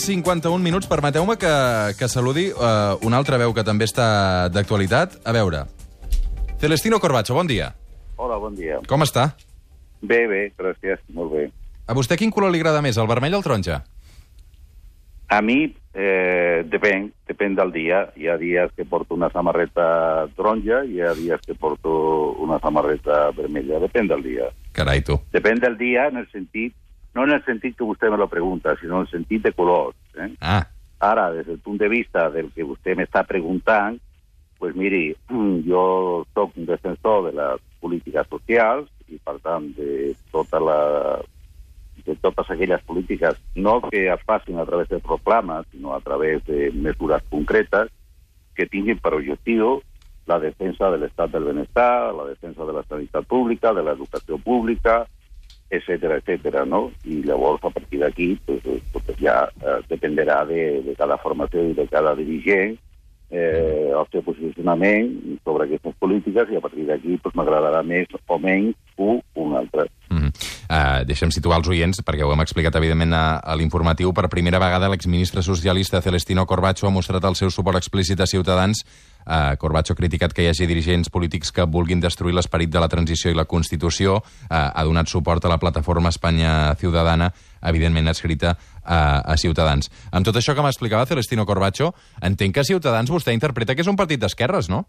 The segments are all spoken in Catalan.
51 minuts. Permeteu-me que, que saludi uh, una altra veu que també està d'actualitat. A veure, Celestino Corbacho, bon dia. Hola, bon dia. Com està? Bé, bé, gràcies, molt bé. A vostè quin color li agrada més, el vermell o el taronja? A mi, eh, depèn, depèn del dia. Hi ha dies que porto una samarreta taronja i hi ha dies que porto una samarreta vermella. Depèn del dia. Carai, tu. Depèn del dia en el sentit, no en el sentit que vostè me lo pregunta, sinó en el sentit de colors. Eh? Ah, Ara, des del punt de vista del que vostè m'està preguntant, pues miri, jo sóc un defensor de les polítiques socials i, per tant, de tota la de totes aquelles polítiques, no que es facin a través de proclames, sinó a través de mesures concretes que tinguin per objectiu la defensa de l'estat del benestar, la defensa de la sanitat pública, de l'educació pública, etcètera, etcètera, no? I llavors, a partir d'aquí, pues, eh, pues ja eh, dependerà de, de cada formació i de cada dirigent eh, el seu posicionament sobre aquestes polítiques i a partir d'aquí pues, m'agradarà més o menys un un altre. Mm. Uh, deixem situar els oients, perquè ho hem explicat, evidentment, a, a l'informatiu. Per primera vegada, l'exministre socialista Celestino Corbacho ha mostrat el seu suport explícit a Ciutadans. Uh, Corbacho ha criticat que hi hagi dirigents polítics que vulguin destruir l'esperit de la transició i la Constitució. Uh, ha donat suport a la plataforma Espanya Ciudadana, evidentment escrita uh, a Ciutadans. Amb tot això que m'explicava Celestino Corbacho, entenc que Ciutadans vostè interpreta que és un partit d'esquerres, no?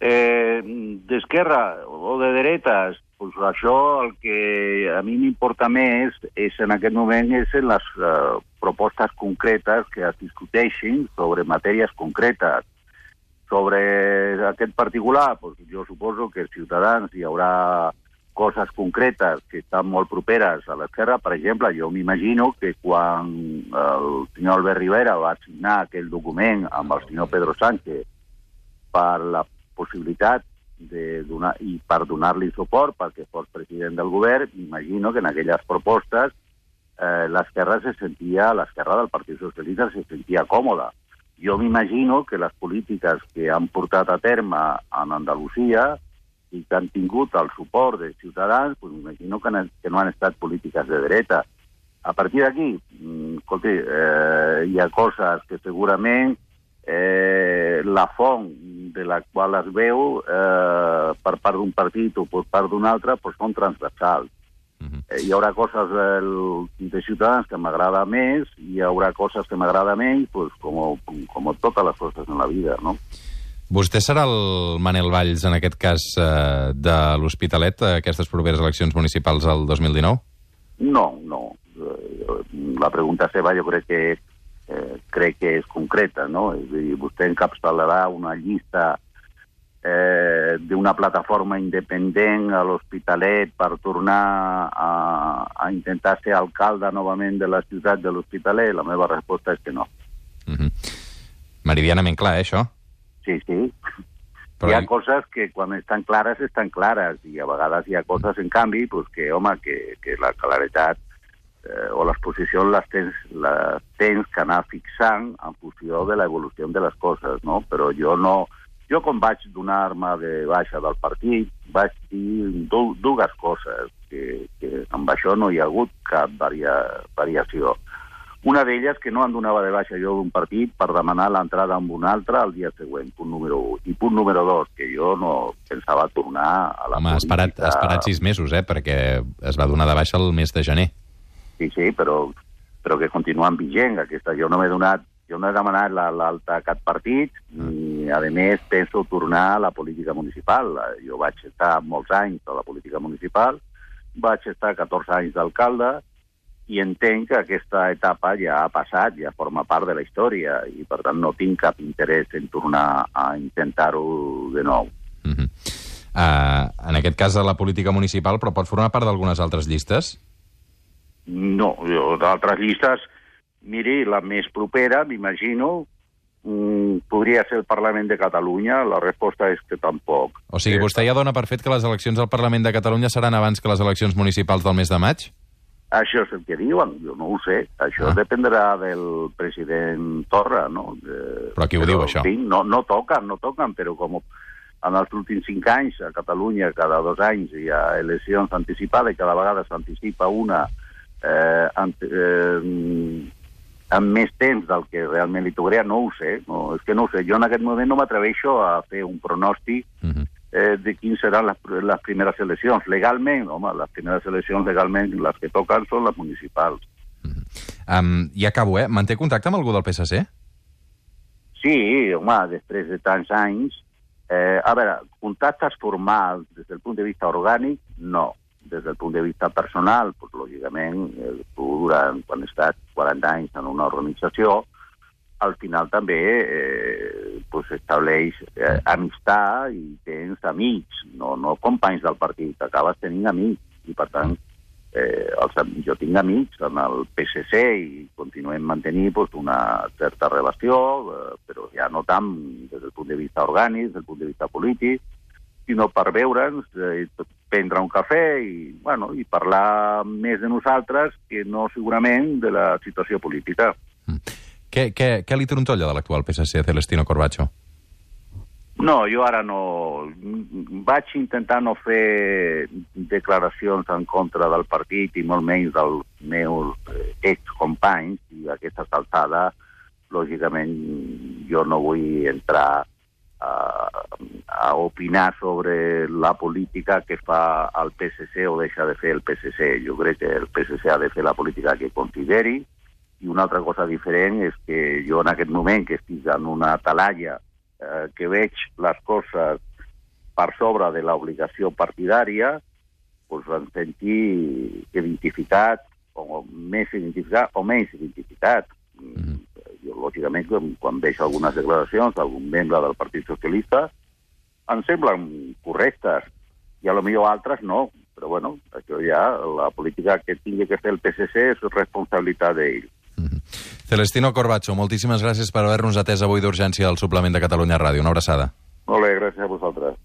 Eh, D'esquerra o de dretes, pues això el que a mi m'importa més és en aquest moment és en les uh, propostes concretes que es discuteixin sobre matèries concretes. Sobre aquest particular, pues jo suposo que els ciutadans hi haurà coses concretes que estan molt properes a l'esquerra. Per exemple, jo m'imagino que quan el senyor Albert Rivera va signar aquell document amb el senyor Pedro Sánchez per la possibilitat de donar, i per donar-li suport perquè fos president del govern, imagino que en aquelles propostes eh, l'esquerra se sentia, l'esquerra del Partit Socialista se sentia còmoda. Jo m'imagino que les polítiques que han portat a terme en Andalusia i que han tingut el suport de Ciutadans, pues m'imagino que, que no han estat polítiques de dreta. A partir d'aquí, mm, escolti, eh, hi ha coses que segurament eh, la font de la qual es veu eh, per part d'un partit o per part d'un altre pues, són transversals. Eh, hi haurà coses del, de Ciutadans que m'agrada més, i hi haurà coses que m'agrada menys, pues, com, com totes les coses en la vida, no? Vostè serà el Manel Valls, en aquest cas, eh, de l'Hospitalet, a aquestes properes eleccions municipals al 2019? No, no. Eh, La pregunta seva jo crec que eh, crec que és concreta, no? És a dir, vostè encapçalarà una llista eh, d'una plataforma independent a l'Hospitalet per tornar a, a intentar ser alcalde novament de la ciutat de l'Hospitalet? La meva resposta és que no. Uh -huh. Meridianament clar, eh, això? Sí, sí. Però Hi ha coses que quan estan clares estan clares i a vegades hi ha coses, en canvi, pues, que, home, que, que la claretat eh, o les posicions les tens, les tens que anar fixant en funció de l'evolució de les coses, no? Però jo no... Jo, quan vaig donar-me de baixa del partit, vaig dir du dues coses, que, que amb això no hi ha hagut cap varia, variació. Una d'elles que no em donava de baixa jo d'un partit per demanar l'entrada amb un altre el dia següent, punt número 1. I punt número 2, que jo no pensava tornar a la Home, ha esperat, esperat sis mesos, eh, perquè es va donar de baixa el mes de gener. Sí, sí, però, però que continuen vigent. Aquesta, jo no m'he donat, jo no he demanat la- l'alta a cap partit, ni, a més, penso tornar a la política municipal. Jo vaig estar molts anys a la política municipal, vaig estar 14 anys d'alcalde, i entenc que aquesta etapa ja ha passat, ja forma part de la història, i per tant no tinc cap interès en tornar a intentar-ho de nou. Uh -huh. uh, en aquest cas, a la política municipal, però pot formar part d'algunes altres llistes? No, d'altres llistes, miri, la més propera, m'imagino, mm, podria ser el Parlament de Catalunya, la resposta és que tampoc. O sigui, Eh, vostè ja dona per fet que les eleccions al Parlament de Catalunya seran abans que les eleccions municipals del mes de maig? Això és el que diuen, jo no ho sé. Això Ah. dependrà del president Torra, no? Eh, Però qui ho diu, això? fi, no, no toquen, no toquen, però com en els últims cinc anys a Catalunya cada dos anys hi ha eleccions anticipades cada vegada s'anticipa una eh, ante, eh, amb més temps del que realment li tocaria, no ho sé. No, és que no ho sé. Jo en aquest moment no m'atreveixo a fer un pronòstic uh -huh. eh, de quins seran les, les primeres eleccions. Legalment, home, les primeres eleccions legalment, les que toquen són les municipals. Uh -huh. um, I acabo, eh? Manté contacte amb algú del PSC? Sí, home, després de tants anys... Eh, a veure, contactes formals des del punt de vista orgànic, no des del punt de vista personal, pues, lògicament, eh, tu durant, quan has estat 40 anys en una organització, al final també eh, pues, estableix eh, amistat i tens amics, no, no companys del partit, acabes tenint amics. I, per tant, eh, els, jo tinc amics en el PSC i continuem mantenint pues, una certa relació, eh, però ja no tant des del punt de vista orgànic, des del punt de vista polític, sinó per veure'ns, eh, prendre un cafè i, bueno, i parlar més de nosaltres que no segurament de la situació política. Mm. Què, què, què li trontolla de l'actual PSC, Celestino Corbacho? No, jo ara no... Vaig intentar no fer declaracions en contra del partit i molt menys dels meus eh, excompanys i aquesta alçada, lògicament, jo no vull entrar a, a opinar sobre la política que fa el PSC o deixa de fer el PSC. Jo crec que el PSC ha de fer la política que consideri i una altra cosa diferent és que jo en aquest moment que estic en una talalla eh, que veig les coses per sobre de l'obligació partidària, doncs em senti identificat o més identificat o menys identificat. Mm lògicament, quan, quan veig algunes declaracions d'algun membre del Partit Socialista, em semblen correctes, i a lo millor altres no, però bueno, això ja, la política que tingui que fer el PSC és responsabilitat d'ell. Mm -hmm. Celestino Corbacho, moltíssimes gràcies per haver-nos atès avui d'urgència al suplement de Catalunya Ràdio. Una abraçada. Molt bé, gràcies a vosaltres.